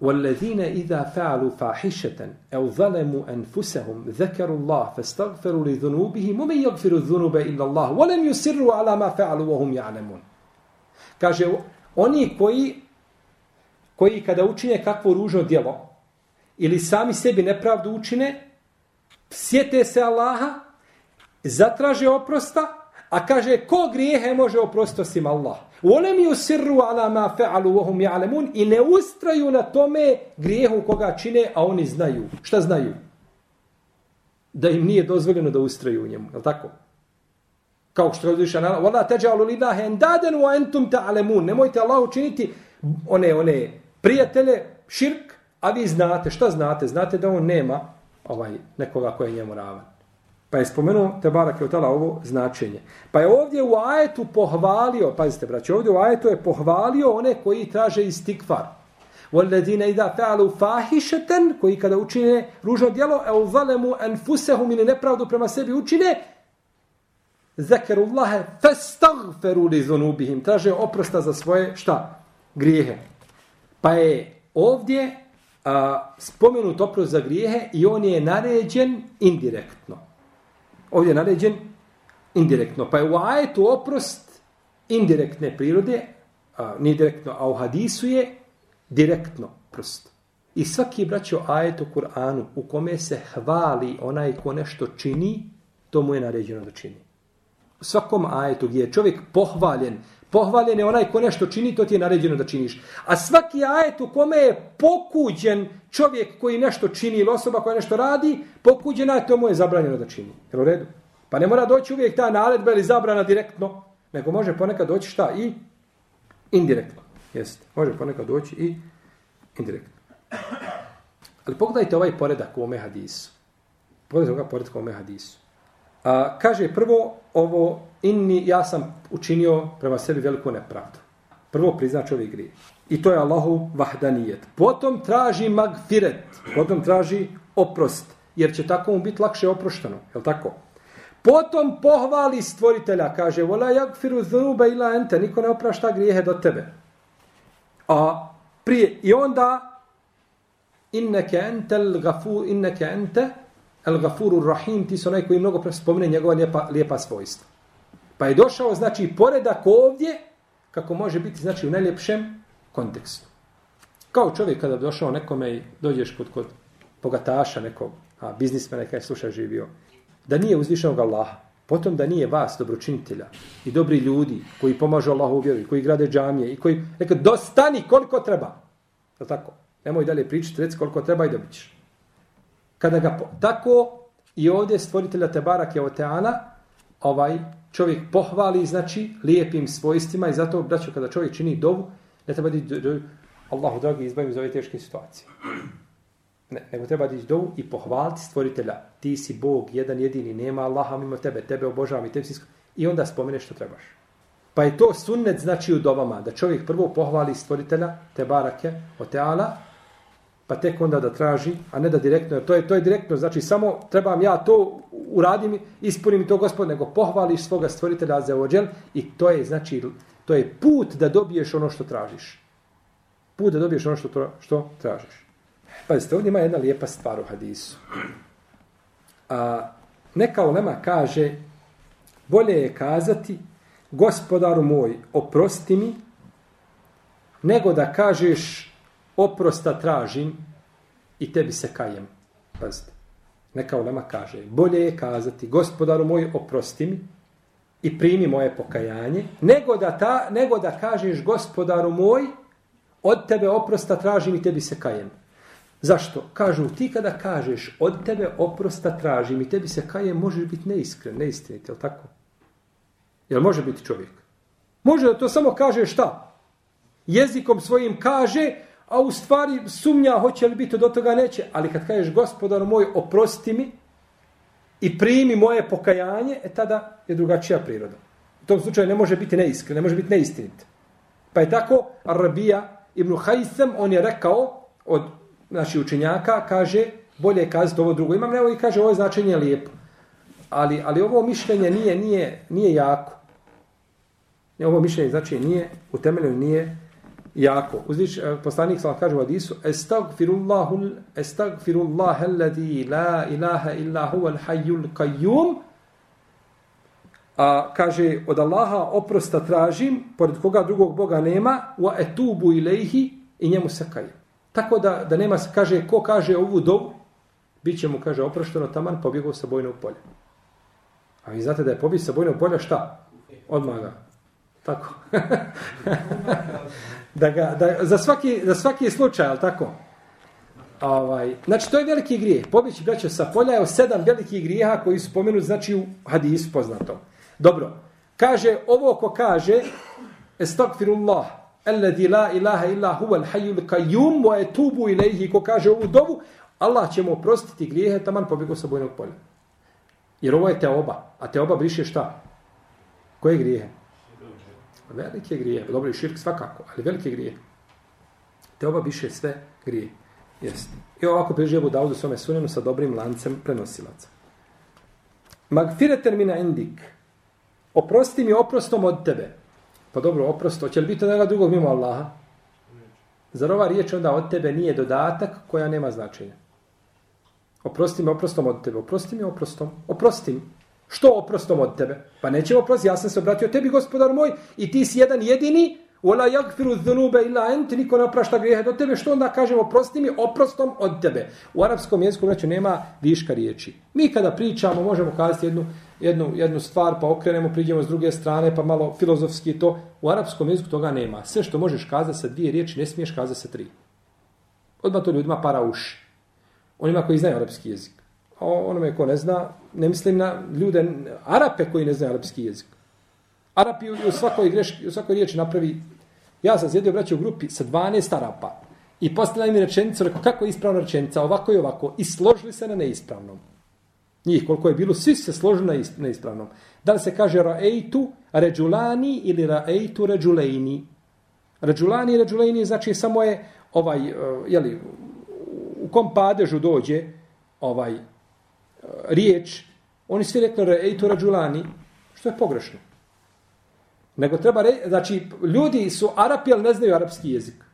S2: وَالَّذِينَ إِذَا فَعَلُوا فَاحِشَةً أَوْ ظَلَمُوا أَنفُسَهُمْ ذَكَرُوا اللَّهَ فَاسْتَغْفِرُوا لِذُنُوبِهِمْ وَمَنْ يَغْفِرُ الذُّنُوبَ إِلَّا اللَّهُ وَلَمْ يُسِرُّوا عَلَى مَا فَعَلُوا وَهُمْ يَعْلَمُونَ Kaže, oni koji koji kada učine kakvo ružno djelo ili sami sebi nepravdu učine, sjete se Allaha, zatraže oprosta, a kaže ko grijehe može oprostiti osim Allah. Volem ju sirru ala ma fe'alu vohum ja'lemun i ne ustraju na tome grijehu koga čine, a oni znaju. Šta znaju? Da im nije dozvoljeno da ustraju u njemu. Je tako? Kao što je uzvišan Allah. Vala teđalu lillahi endaden wa entum ta'lemun. Nemojte Allah učiniti one, one prijatelje, širk, a vi znate. Šta znate? Znate da on nema ovaj nekoga koji je njemu ravan. Pa je spomenuo te barak otala ovo značenje. Pa je ovdje u ajetu pohvalio, pazite braći, ovdje u ajetu je pohvalio one koji traže istikvar. Walladine idha fa'alu fahishatan koji kada učine ružno djelo au zalemu anfusahum ili nepravdu prema sebi učine zakarullaha fastaghfiru li dhunubihim traže oprosta za svoje šta grijehe. Pa je ovdje a, spomenut oprost za grijehe i on je naređen indirektno. Ovdje je naređen indirektno. Pa je u ajetu oprost indirektne prirode, a, nije direktno, a u hadisu je direktno prost. I svaki braćo ajet u Kur'anu u kome se hvali onaj ko nešto čini, to mu je naređeno da čini. U svakom ajetu gdje je čovjek pohvaljen, pohvaljen je onaj ko nešto čini, to ti je naređeno da činiš. A svaki ajet u kome je pokuđen čovjek koji nešto čini ili osoba koja nešto radi, pokuđena je, to mu je zabranjeno da čini. Jel u redu? Pa ne mora doći uvijek ta naredba ili zabrana direktno, nego može ponekad doći šta i indirektno. Jeste. Može ponekad doći i indirektno. Ali pogledajte ovaj poredak u ome hadisu. Pogledajte ovaj poredak u ome hadisu. A, kaže prvo ovo, inni, ja sam učinio prema sebi veliku nepravdu. Prvo prizna čovjek grije. I to je Allahu vahdanijet. Potom traži magfiret. Potom traži oprost. Jer će tako mu biti lakše oprošteno. Je tako? Potom pohvali stvoritelja. Kaže, vola jagfiru zruba ila ente. Niko ne oprašta grijehe do tebe. A prije, i onda inneke entel gafu, inneke ente El Gafurur rahim, ti su onaj koji mnogo spomene njegova lijepa, lijepa svojstva. Pa je došao, znači, poredak ovdje, kako može biti, znači, u najljepšem kontekstu. Kao čovjek kada došao nekome i dođeš kod, kod bogataša nekog, a biznismena kada je slušao živio, da nije uzvišenog Allaha, potom da nije vas, dobročinitelja i dobri ljudi koji pomažu Allahu u vjeru, koji grade džamije i koji, neka, dostani koliko treba. Je tako? Nemoj dalje pričati, reci koliko treba i dobit ćeš. Kada ga, tako i ovdje stvoritelja Tebarak je Oteana, ovaj čovjek pohvali, znači, lijepim svojstvima i zato, braćo, kada čovjek čini dovu, ne treba da do, Allahu dragi izbavim iz ove teške situacije. Ne, nego treba da dovu i pohvaliti stvoritelja. Ti si Bog, jedan jedini, nema Allaha mimo tebe, tebe obožavam i tebi si I onda spomeneš što trebaš. Pa je to sunnet znači u dovama, da čovjek prvo pohvali stvoritelja, te barake, o teala, pa tek onda da traži, a ne da direktno, to je to je direktno, znači samo trebam ja to uradim, ispunim to gospod, nego pohvališ svoga stvoritelja za ođel i to je znači to je put da dobiješ ono što tražiš. Put da dobiješ ono što, što tražiš. Pazite, ovdje ima jedna lijepa stvar u hadisu. A, neka ulema kaže, bolje je kazati, gospodaru moj, oprosti mi, nego da kažeš, oprosta tražim i tebi se kajem. Pazite, neka ulema kaže, bolje je kazati, gospodaru moj, oprosti mi i primi moje pokajanje, nego da, ta, nego da kažeš, gospodaru moj, od tebe oprosta tražim i tebi se kajem. Zašto? Kažu, ti kada kažeš od tebe oprosta tražim i tebi se kajem, možeš biti neiskren, neistinit, je li tako? Jel može biti čovjek? Može da to samo kaže šta? Jezikom svojim kaže, a u stvari sumnja hoće li biti do toga neće. Ali kad kažeš gospodar moj oprosti mi i primi moje pokajanje, e tada je drugačija priroda. U tom slučaju ne može biti neiskren, ne može biti neistinit. Pa je tako Arabija ibn Hajsem, on je rekao od naših učenjaka, kaže, bolje je kazati ovo drugo. Imam nevo i kaže, ovo je značenje lijepo. Ali, ali ovo mišljenje nije, nije, nije jako. Ovo mišljenje znači nije, utemeljeno, nije jako. Uzdiš, e, poslanik sam kaže u Adisu, estagfirullahu, estagfirullah alladhi la ilaha illa huwa hayyul qayyum. A kaže od Allaha oprosta tražim, pored koga drugog Boga nema, wa etubu ilayhi i njemu se kaje. Tako da, da nema se, kaže, ko kaže ovu dovu, bit će mu, kaže, oprošteno taman, pobjegao sa bojnog polja. A vi znate da je pobjeg sa bojnog polja šta? Odmaga. Tako. da ga, da, za, svaki, za svaki slučaj, ali tako? Ovaj, znači, to je veliki grijeh. Pobjeći, braćo, sa polja je sedam velikih grijeha koji su pomenuti, znači, u hadisu poznatom. Dobro. Kaže, ovo ko kaže, estagfirullah, alladhi la ilaha illa huwa al-hayyul qayyum wa atubu ilayhi ko kaže ovu dovu Allah će mu oprostiti grijehe taman pobjegao sa bojnog polja. Jer ovo je teoba, a teoba briše šta? Koje grijehe? Velike grije, dobro i širk svakako, ali velike grijehe. Teoba biše sve grije. Jeste. I ovako priže Abu Daudu svome sunenu sa dobrim lancem prenosilaca. Magfire termina indik. Oprosti mi oprostom od tebe. Pa dobro, oprosto. Hoće li biti od drugog mimo Allaha? Zar ova riječ onda od tebe nije dodatak koja nema značenja? Oprosti mi oprostom od tebe. Oprosti mi oprostom. Oprosti mi. Što oprostom od tebe? Pa neće oprosti. Ja sam se obratio tebi, gospodar moj, i ti si jedan jedini Wala yaghfiru dhunuba illa ant, niko ne oprašta grijehe do tebe, što onda kažemo oprosti mi oprostom od tebe. U arapskom jeziku znači nema viška riječi. Mi kada pričamo možemo kazati jednu, jednu, jednu stvar, pa okrenemo, priđemo s druge strane, pa malo filozofski to. U arapskom jeziku toga nema. Sve što možeš kazati sa dvije riječi, ne smiješ kazati sa tri. Odmah to ljudima para uši. Onima koji znaju arapski jezik. A onome ko ne zna, ne mislim na ljude, Arape koji ne znaju arapski jezik. Arapi u svakoj, greški, u svakoj riječi napravi... Ja sam sjedio braću u grupi sa 12 Arapa i postavljaju mi rečenicu, rekao kako je ispravna rečenica, ovako i ovako, i složili se na neispravnom. Njih koliko je bilo, svi se složili na neispravnom. Da li se kaže raeitu ređulani ili raeitu ređulejni? Ređulani i ređulejni znači samo je ovaj, eh, jeli, u kom padežu dođe ovaj riječ, oni svi rekli raeitu rađulani, što je pogrešno. Nego treba reći, znači, ljudi su Arapi, ali ne znaju arapski jezik.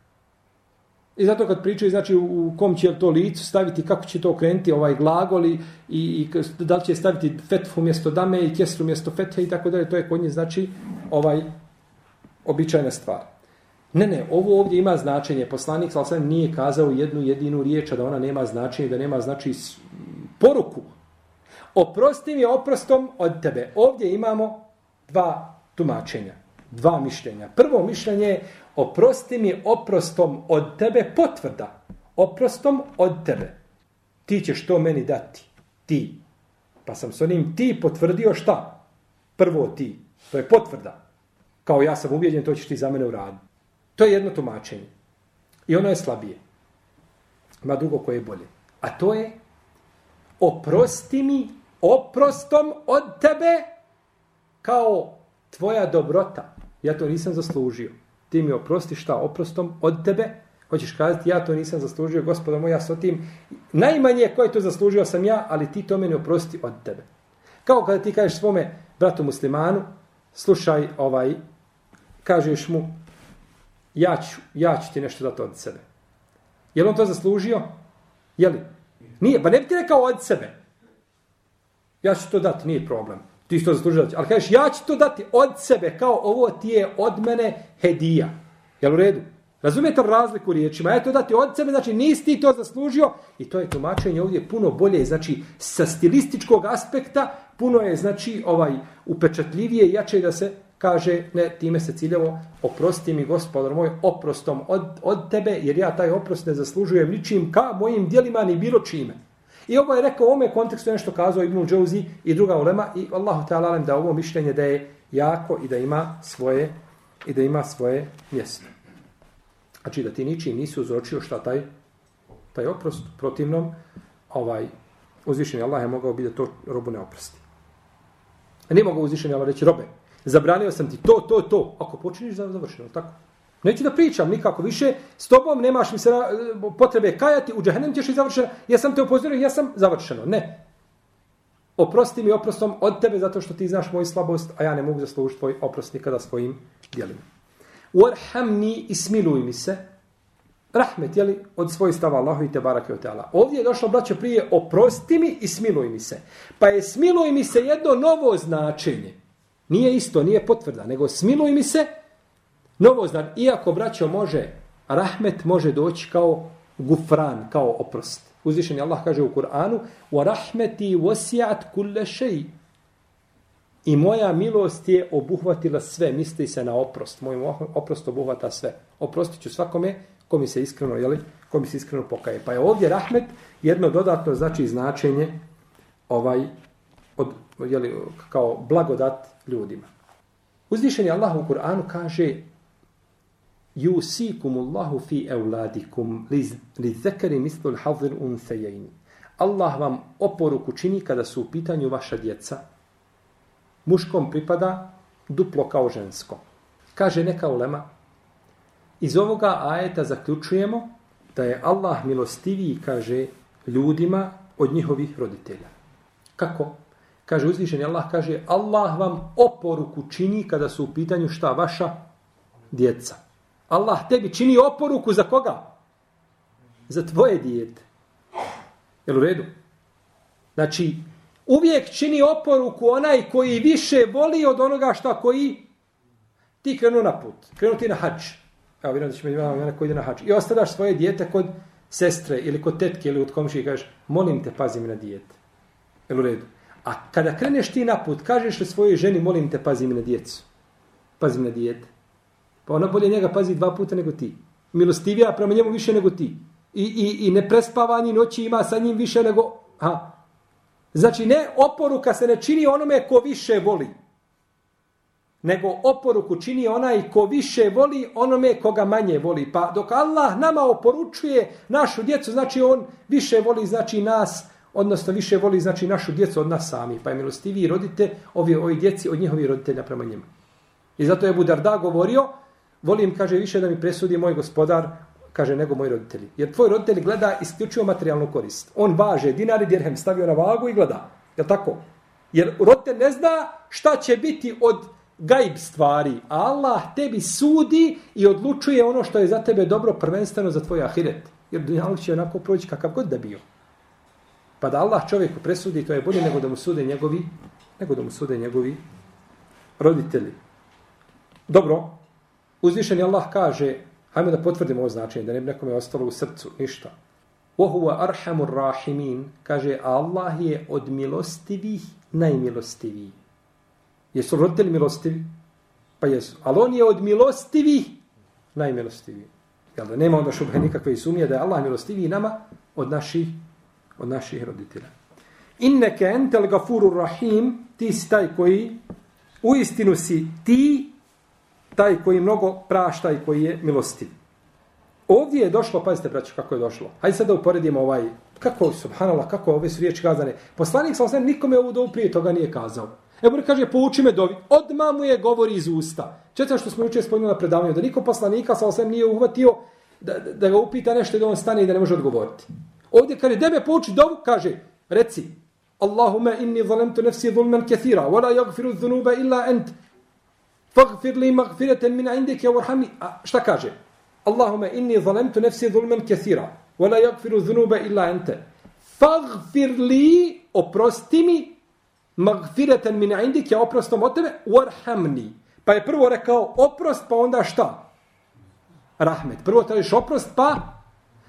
S2: I zato kad pričaju, znači, u kom će to licu staviti, kako će to okrenuti, ovaj glagol i, i, i da li će staviti fetfu mjesto dame i kjesru mjesto fethe i tako dalje, to je kod njih, znači, ovaj, običajna stvar. Ne, ne, ovo ovdje ima značenje. Poslanik, sal sam, nije kazao jednu jedinu riječ, da ona nema značenje, da nema, znači, poruku. Oprosti mi oprostom od tebe. Ovdje imamo dva tumačenja. Dva mišljenja. Prvo mišljenje je oprosti mi oprostom od tebe potvrda. Oprostom od tebe. Ti ćeš to meni dati. Ti. Pa sam s onim ti potvrdio šta? Prvo ti. To je potvrda. Kao ja sam ubijeđen, to ćeš ti za mene uraditi. To je jedno tumačenje. I ono je slabije. Ima drugo koje je bolje. A to je oprosti mi oprostom od tebe kao tvoja dobrota, ja to nisam zaslužio. Ti mi oprosti šta oprostom od tebe, hoćeš kazati, ja to nisam zaslužio, gospoda moja, s tim, najmanje koje to zaslužio sam ja, ali ti to meni oprosti od tebe. Kao kada ti kažeš svome bratu muslimanu, slušaj, ovaj, kažeš mu, ja ću, ja ću ti nešto dati od sebe. Je on to zaslužio? Je li? Nije, pa ne bi ti rekao od sebe. Ja ću to dati, nije problem ti što zaslužuješ. Ali kažeš, ja ću to dati od sebe, kao ovo ti je od mene hedija. Jel u redu? Razumijete razliku riječima? Ja to dati od sebe, znači nisi ti to zaslužio. I to je tumačenje ovdje puno bolje, znači sa stilističkog aspekta, puno je, znači, ovaj upečatljivije i jače da se kaže, ne, time se ciljevo, oprosti mi, gospodar moj, oprostom od, od tebe, jer ja taj oprost ne zaslužujem ničim ka mojim dijelima ni bilo čime. I ovo je rekao u ovome kontekstu nešto kazao Ibn Džouzi i druga ulema i Allahu ta'ala alem da ovo mišljenje da je jako i da ima svoje i da ima svoje mjesto. Znači da ti ničim nisi uzročio šta taj taj oprost protivnom ovaj uzvišeni Allah je mogao biti da to robu ne oprosti. Ne mogu uzvišeni Allah reći robe, zabranio sam ti to, to, to. Ako počiniš, završeno, tako? Neću da pričam nikako više, s tobom nemaš mi se potrebe kajati, u džahennem ćeš i završeno, ja sam te upozorio, ja sam završeno. Ne. Oprosti mi oprostom od tebe zato što ti znaš moju slabost, a ja ne mogu zaslužiti tvoj oprost nikada svojim djelima. Warhamni ismiluj mi se, rahmet, jeli, od svoj stava Allahu i te barake o teala. Ovdje je došlo, braćo, prije, oprosti mi i smiluj mi se. Pa je smiluj mi se jedno novo značenje. Nije isto, nije potvrda, nego smiluj mi se, Novoznan, iako braćo može rahmet može doći kao gufran, kao oprost. Uzvišeni Allah kaže u Kur'anu wa rahmeti wasi'at kulle shay. I moja milost je obuhvatila sve, misli se na oprost. Moj oprost obuhvata sve. Oprostit ću svakome ko mi se iskreno, jeli, ko mi se iskreno pokaje. Pa je ovdje rahmet jedno dodatno znači značenje ovaj od, jeli, kao blagodat ljudima. Uzvišeni Allah u Kur'anu kaže Yusikum Allahu fi euladikum li zekari mislu hazir unsejajni. Allah vam oporuku čini kada su u pitanju vaša djeca. Muškom pripada duplo kao žensko. Kaže neka ulema, iz ovoga ajeta zaključujemo da je Allah milostiviji, kaže, ljudima od njihovih roditelja. Kako? Kaže uzvišeni Allah, kaže Allah vam oporuku čini kada su u pitanju šta vaša djeca. Allah tebi čini oporuku za koga? Za tvoje dijete. Jel u redu? Znači, uvijek čini oporuku onaj koji više voli od onoga šta koji ti krenu na put. Krenu ti na hač. Evo, vidim da ćemo imati onaj koji ide na hač. I ostadaš svoje dijete kod sestre ili kod tetke ili od komši i kažeš, molim te, pazi mi na dijete. Jel u redu? A kada kreneš ti na put, kažeš li svojoj ženi, molim te, pazi mi na djecu. Pazi mi na dijete. Pa ona bolje njega pazi dva puta nego ti. Milostivija prema njemu više nego ti. I, i, i neprespavanje noći ima sa njim više nego... Ha. Znači, ne oporuka se ne čini onome ko više voli. Nego oporuku čini onaj ko više voli onome koga manje voli. Pa dok Allah nama oporučuje našu djecu, znači on više voli znači nas, odnosno više voli znači našu djecu od nas sami. Pa je milostiviji rodite ovi, ovi djeci od njihovih roditelja prema njima. I zato je Budarda govorio, volim, kaže, više da mi presudi moj gospodar, kaže, nego moji roditelji. Jer tvoj roditelj gleda isključivo materijalnu korist. On važe dinari, dirhem, stavio na vagu i gleda. Je tako? Jer roditelj ne zna šta će biti od gajb stvari. Allah tebi sudi i odlučuje ono što je za tebe dobro prvenstveno za tvoj ahiret. Jer dunjaluk će onako proći kakav god da bio. Pa da Allah čovjeku presudi, to je bolje nego da mu sude njegovi, nego da mu sude njegovi roditelji. Dobro, Uzvišeni Allah kaže, hajmo da potvrdimo ovo značenje, da ne bi nekome ostalo u srcu, ništa. Wahuwa arhamur rahimin, kaže, Allah je od milostivih najmilostiviji. Jesu roditelji milostivi? Pa jesu. Ali on je od milostivih najmilostiviji. Jel da nema onda šubhe nikakve sumnje da je Allah milostiviji nama od naših, od naših roditelja. Inneke entel gafuru rahim, ti si taj koji, u istinu si ti taj koji mnogo prašta i koji je milostiv. Ovdje je došlo, pazite braću kako je došlo. Hajde sad da uporedimo ovaj, kako, subhanallah, kako ove su riječi kazane. Poslanik sa sam nikome ovu dovu prije toga nije kazao. Evo kaže, pouči me dovi. Odma mu je govori iz usta. Četvrlo što smo juče spomnili na predavanju, da niko poslanika sa sam nije uhvatio da, da ga upita nešto da on stane i da ne može odgovoriti. Ovdje kad je debe pouči dovu, kaže, reci, Allahume inni zalemtu nefsi zulmen kathira, wala jagfiru dhunuba illa ent, fagfir li maghfiratan min indike warhamni. Šta kaže? Allahumma inni zalamtu nafsi zulman kathira wala yaghfiru dhunuba illa anta. Fagfir li oprosti mi maghfiratan min indike oprostom od tebe warhamni. Pa je prvo rekao oprost pa onda šta? Rahmet. Prvo tražiš oprost pa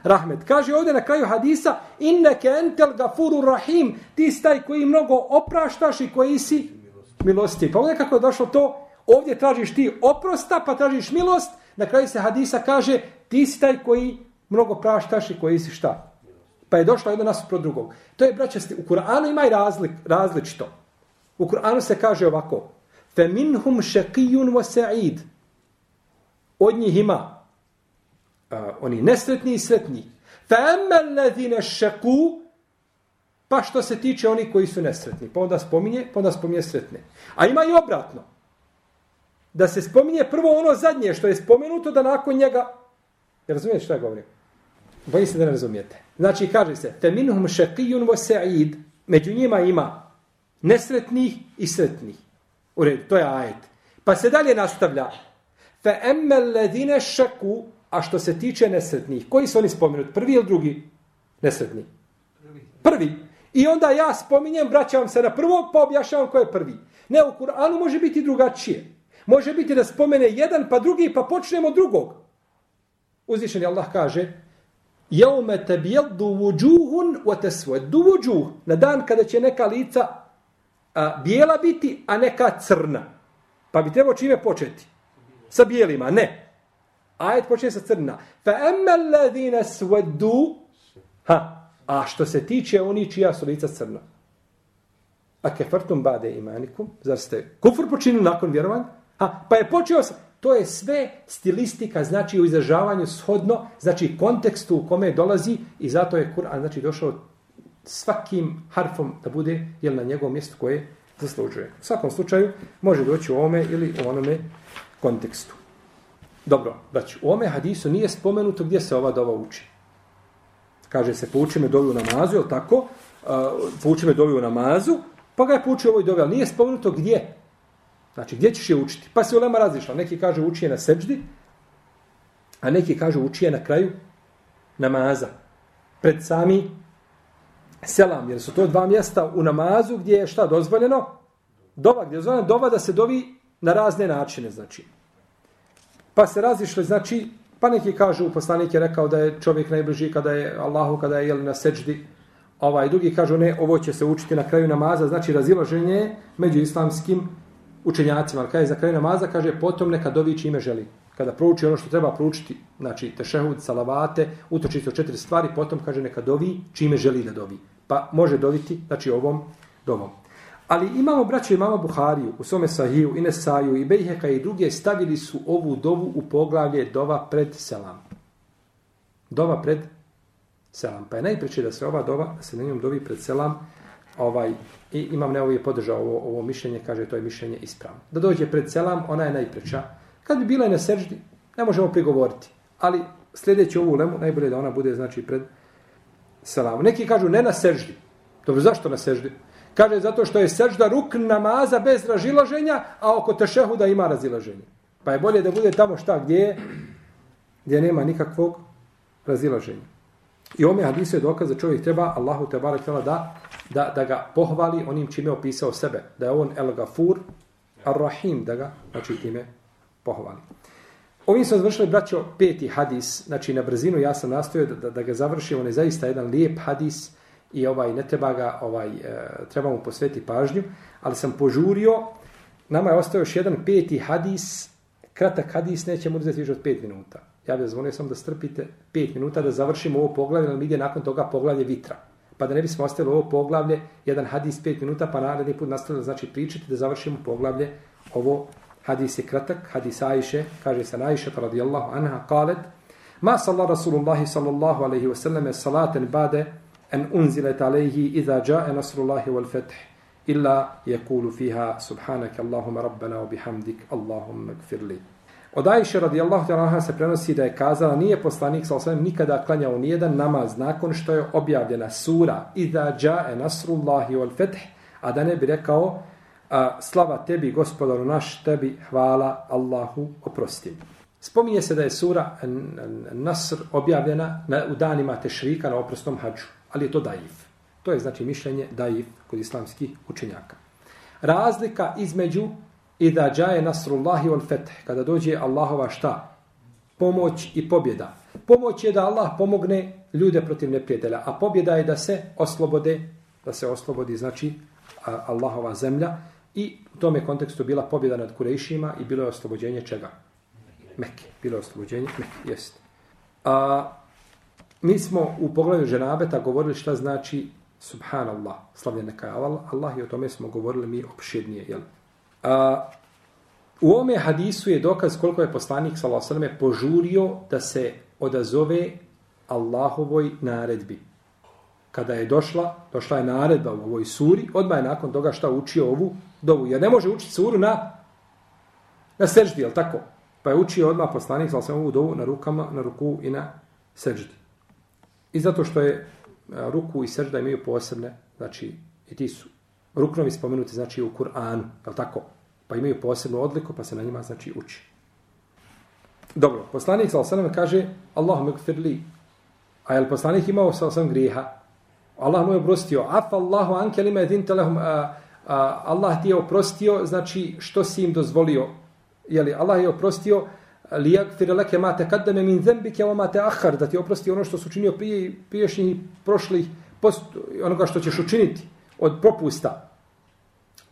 S2: rahmet. Kaže ovdje na kraju hadisa inneke entel gafuru rahim. Ti staj koji mnogo opraštaš i koji si milosti. Pa ovdje kako je došlo to Ovdje tražiš ti oprosta, pa tražiš milost. Na kraju se hadisa kaže, ti si taj koji mnogo praštaš i koji si šta. Pa je došlo jedno nasupro drugog. To je, braća, u Kur'anu ima i razlik, različito. U Kur'anu se kaže ovako. Fe minhum šakijun wa sa'id. Od njih ima a, oni nesretni i sretni. Fa emmel ladhine šaku pa što se tiče oni koji su nesretni. Pa onda spominje, pa onda spominje sretne. A ima i obratno da se spominje prvo ono zadnje što je spomenuto, da nakon njega... Ja razumijete što ja govorim? Bojim se da ne razumijete. Znači, kaže se, feminhum šakijun vo sa'id, među njima ima nesretnih i sretnih. U redu, to je ajet. Pa se dalje nastavlja. Fe emmel ledine šaku, a što se tiče nesretnih, koji su oni spomenuti? Prvi ili drugi nesretni? Prvi. Prvi. I onda ja spominjem, vraćam se na prvog, pa objašnjavam ko je prvi. Ne, u Kur'anu može biti drugačije. Može biti da spomene jedan pa drugi pa počnemo drugog. Uzvišeni Allah kaže Jaume tabjeddu vuđuhun wa tesveddu vuđuh. Na dan kada će neka lica a, bijela biti, a neka crna. Pa bi trebao čime početi? Sa bijelima, ne. Ajet počinje sa crna. Fa emmel alladhina svedu, ha, a što se tiče oni čija su lica crna. A kefartum bade imanikum, zar ste kufr počinili nakon vjerovanja? Ha, pa je počeo sa, To je sve stilistika, znači u izražavanju shodno, znači kontekstu u kome dolazi i zato je Kur'an znači došao svakim harfom da bude jel, na njegovom mjestu koje zaslužuje. U svakom slučaju može doći u ome ili u onome kontekstu. Dobro, znači u ome hadisu nije spomenuto gdje se ova dova uči. Kaže se, pouči me dovi u namazu, je tako? Uh, pouči me dovi u namazu, pa ga je poučio ovoj dovi, ali nije spomenuto gdje. Znači, gdje ćeš je učiti? Pa se ulema razišla. Neki kaže uči je na seđdi, a neki kaže uči je na kraju namaza. Pred sami selam. Jer su to dva mjesta u namazu gdje je šta dozvoljeno? Dova, gdje je dozvoljeno dova da se dovi na razne načine. Znači. Pa se razišli, znači, pa neki kažu, poslanik je rekao da je čovjek najbliži kada je Allahu, kada je jel, na seđdi. Ovaj, drugi kažu, ne, ovo će se učiti na kraju namaza. Znači, razilaženje među islamskim učenjacima, ali je za kraj namaza, kaže potom neka dovi čime želi. Kada prouči ono što treba proučiti, znači tešehud, salavate, utoči se četiri stvari, potom kaže neka dovi čime želi da dovi. Pa može doviti, znači ovom dovom. Ali imamo braće imama Buhariju, u svome Sahiju, i Nesaju, i Bejheka i druge stavili su ovu dovu u poglavlje dova pred selam. Dova pred selam. Pa je najpreće da se ova dova, da se na njom dovi pred selam, ovaj i imam ne je podržao ovo, ovo mišljenje, kaže to je mišljenje ispravno. Da dođe pred selam, ona je najpreča. Kad bi bila na seždi, ne možemo prigovoriti. Ali sljedeći ovu lemu, najbolje da ona bude znači pred selam. Neki kažu ne na seždi. Dobro, zašto na seždi? Kaže zato što je sežda ruk namaza bez razilaženja, a oko tešehuda ima razilaženje. Pa je bolje da bude tamo šta gdje je, gdje nema nikakvog razilaženja. I ome hadisu je dokaz da čovjek treba Allahu te barek da da, da ga pohvali onim čime je opisao sebe. Da je on El Gafur Ar-Rahim, da ga znači time pohvali. Ovim smo završili, braćo, peti hadis, znači na brzinu ja sam nastojio da, da, da ga završim, on je zaista jedan lijep hadis i ovaj ne treba ga, ovaj, e, treba mu posvetiti pažnju, ali sam požurio, nama je ostao još jedan peti hadis, kratak hadis, nećemo uzeti više od 5 minuta. Ja bih zvonio sam da strpite 5 minuta da završimo ovo poglavlje, ali ide nakon toga poglavlje vitra pa da ne bismo ostali ovo poglavlje, jedan hadis 5 minuta, pa naredni put nastavili znači pričati da završimo poglavlje. Ovo hadis je kratak, hadis Ajše, kaže se Ajše radijallahu anha, kalet, ma salla Rasulullah sallallahu alaihi wa sallam salaten bade en unzilet alejhi iza jae nasrullahi wal fetih illa yakulu fiha subhanaka Allahumma rabbana wa bihamdik Allahumma gfirli. Od Ajše radijallahu ta'ala se prenosi da je kazala nije poslanik sa osvijem nikada klanjao nijedan namaz nakon što je objavljena sura Iza džae nasrullahi wal fetih a da ne bi rekao a, slava tebi gospodaru naš tebi hvala Allahu oprosti. Spominje se da je sura Nasr objavljena na, u danima tešrika na oprostom hađu, ali je to daif. To je znači mišljenje daif kod islamskih učenjaka. Razlika između i da džaje nasrullahi wal fetih, kada dođe Allahova šta? Pomoć i pobjeda. Pomoć je da Allah pomogne ljude protiv neprijatelja, a pobjeda je da se oslobode, da se oslobodi, znači, Allahova zemlja i u tome kontekstu bila pobjeda nad Kurejšima i bilo je oslobođenje čega? Mekke. Bilo je oslobođenje Mekke, jest. A, mi smo u pogledu ženabeta govorili šta znači subhanallah, slavljen neka Allah, Allah i o tome smo govorili mi opširnije, jel? A, u ome hadisu je dokaz koliko je poslanik s.a.v. požurio da se odazove Allahovoj naredbi. Kada je došla, došla je naredba u ovoj suri, odmah je nakon toga šta učio ovu dovu. Jer ne može učiti suru na, na seždi, jel tako? Pa je učio odmah poslanik s.a.v. ovu dovu na rukama, na ruku i na seždi. I zato što je ruku i sežda imaju posebne, znači i ti su ruknovi spomenuti znači u Kur'anu, je tako? Pa imaju posebnu odliku, pa se na njima znači uči. Dobro, poslanik sa osanem kaže Allahu me li. A je poslanik imao sa osam grijeha? Allah mu je oprostio. Af Allahu anke lima edin telehum. A, a, Allah ti je oprostio, znači što si im dozvolio. Jeli, Allah je oprostio lijagfir laka ma taqaddama min dhanbika wa ma ta'akhkhar da ti oprosti ono što su učinio prije, priješnjih prošlih, post, onoga što ćeš učiniti od propusta.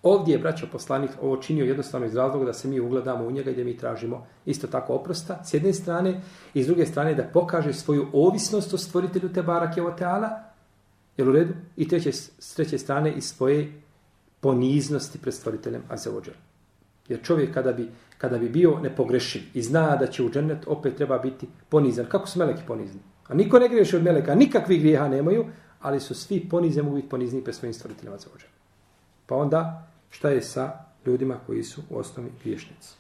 S2: Ovdje je braćo poslanik ovo činio jednostavno iz razloga da se mi ugledamo u njega i da mi tražimo isto tako oprosta s jedne strane i s druge strane da pokaže svoju ovisnost o stvoritelju te barake o teala, jel u redu? I treće, s treće strane i svoje poniznosti pred stvoriteljem Azeođer. Jer čovjek kada bi, kada bi bio nepogrešiv i zna da će u džennet opet treba biti ponizan. Kako su meleki ponizni? A niko ne griješi od meleka, nikakvih grijeha nemaju, ali su svi ponizni, mogu biti ponizni pre svojim stvoriteljima za ođe. Pa onda šta je sa ljudima koji su u osnovi griješnici.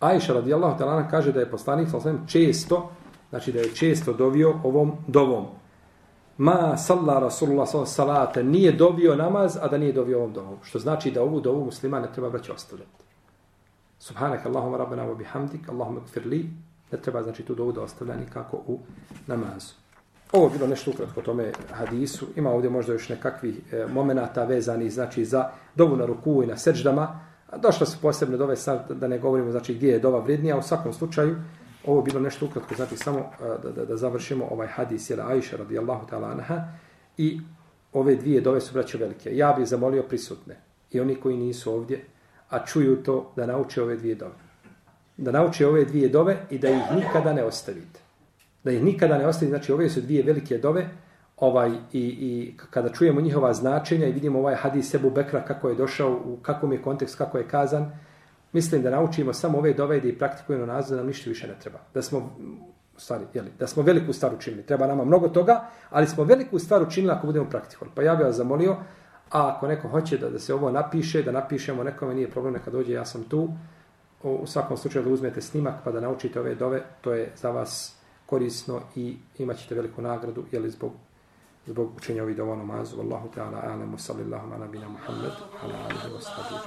S2: Aisha radijallahu ta'ala kaže da je poslanik sallam često, znači da je često dovio ovom dovom. Ma salla rasulullah sallam salate, nije dovio namaz, a da nije dovio ovom dovom. Što znači da ovu dovu muslima ne treba braći ostavljati. Subhanak Allahumma rabbana wa bihamdik, Allahumma gfir li, ne treba znači tu dovu da ostavlja nikako u namazu. Ovo je bilo nešto ukratko tome hadisu. Ima ovdje možda još nekakvih e, momenata vezani znači za dovu na ruku i na seđdama. Došlo su posebne dove sad da ne govorimo znači gdje je dova vrednija. U svakom slučaju ovo je bilo nešto ukratko znači samo e, da, da, da završimo ovaj hadis jela Aisha radijallahu ta'ala anha i ove dvije dove su braće velike. Ja bih zamolio prisutne i oni koji nisu ovdje a čuju to da nauče ove dvije dove. Da nauče ove dvije dove i da ih nikada ne ostavite da ih nikada ne ostavite, znači ove su dvije velike dove, ovaj, i, i kada čujemo njihova značenja i vidimo ovaj hadis Sebu Bekra kako je došao, u kakvom je kontekst, kako je kazan, mislim da naučimo samo ove dove i da ih praktikujemo nazad, da nam ništa više ne treba. Da smo, stvari, jeli, da smo veliku stvar učinili. Treba nama mnogo toga, ali smo veliku stvar učinili ako budemo praktikovali. Pa ja bih vas zamolio, a ako neko hoće da, da se ovo napiše, da napišemo nekome, nije problem, neka dođe, ja sam tu, u svakom slučaju da uzmete snimak pa da naučite ove dove, to je za vas korisno i imat ćete veliku nagradu jeli zbog zbog učenja ovih dova namazu. Wallahu ta'ala alemu, sallallahu ala nabina Muhammed ala alihi wa sallam.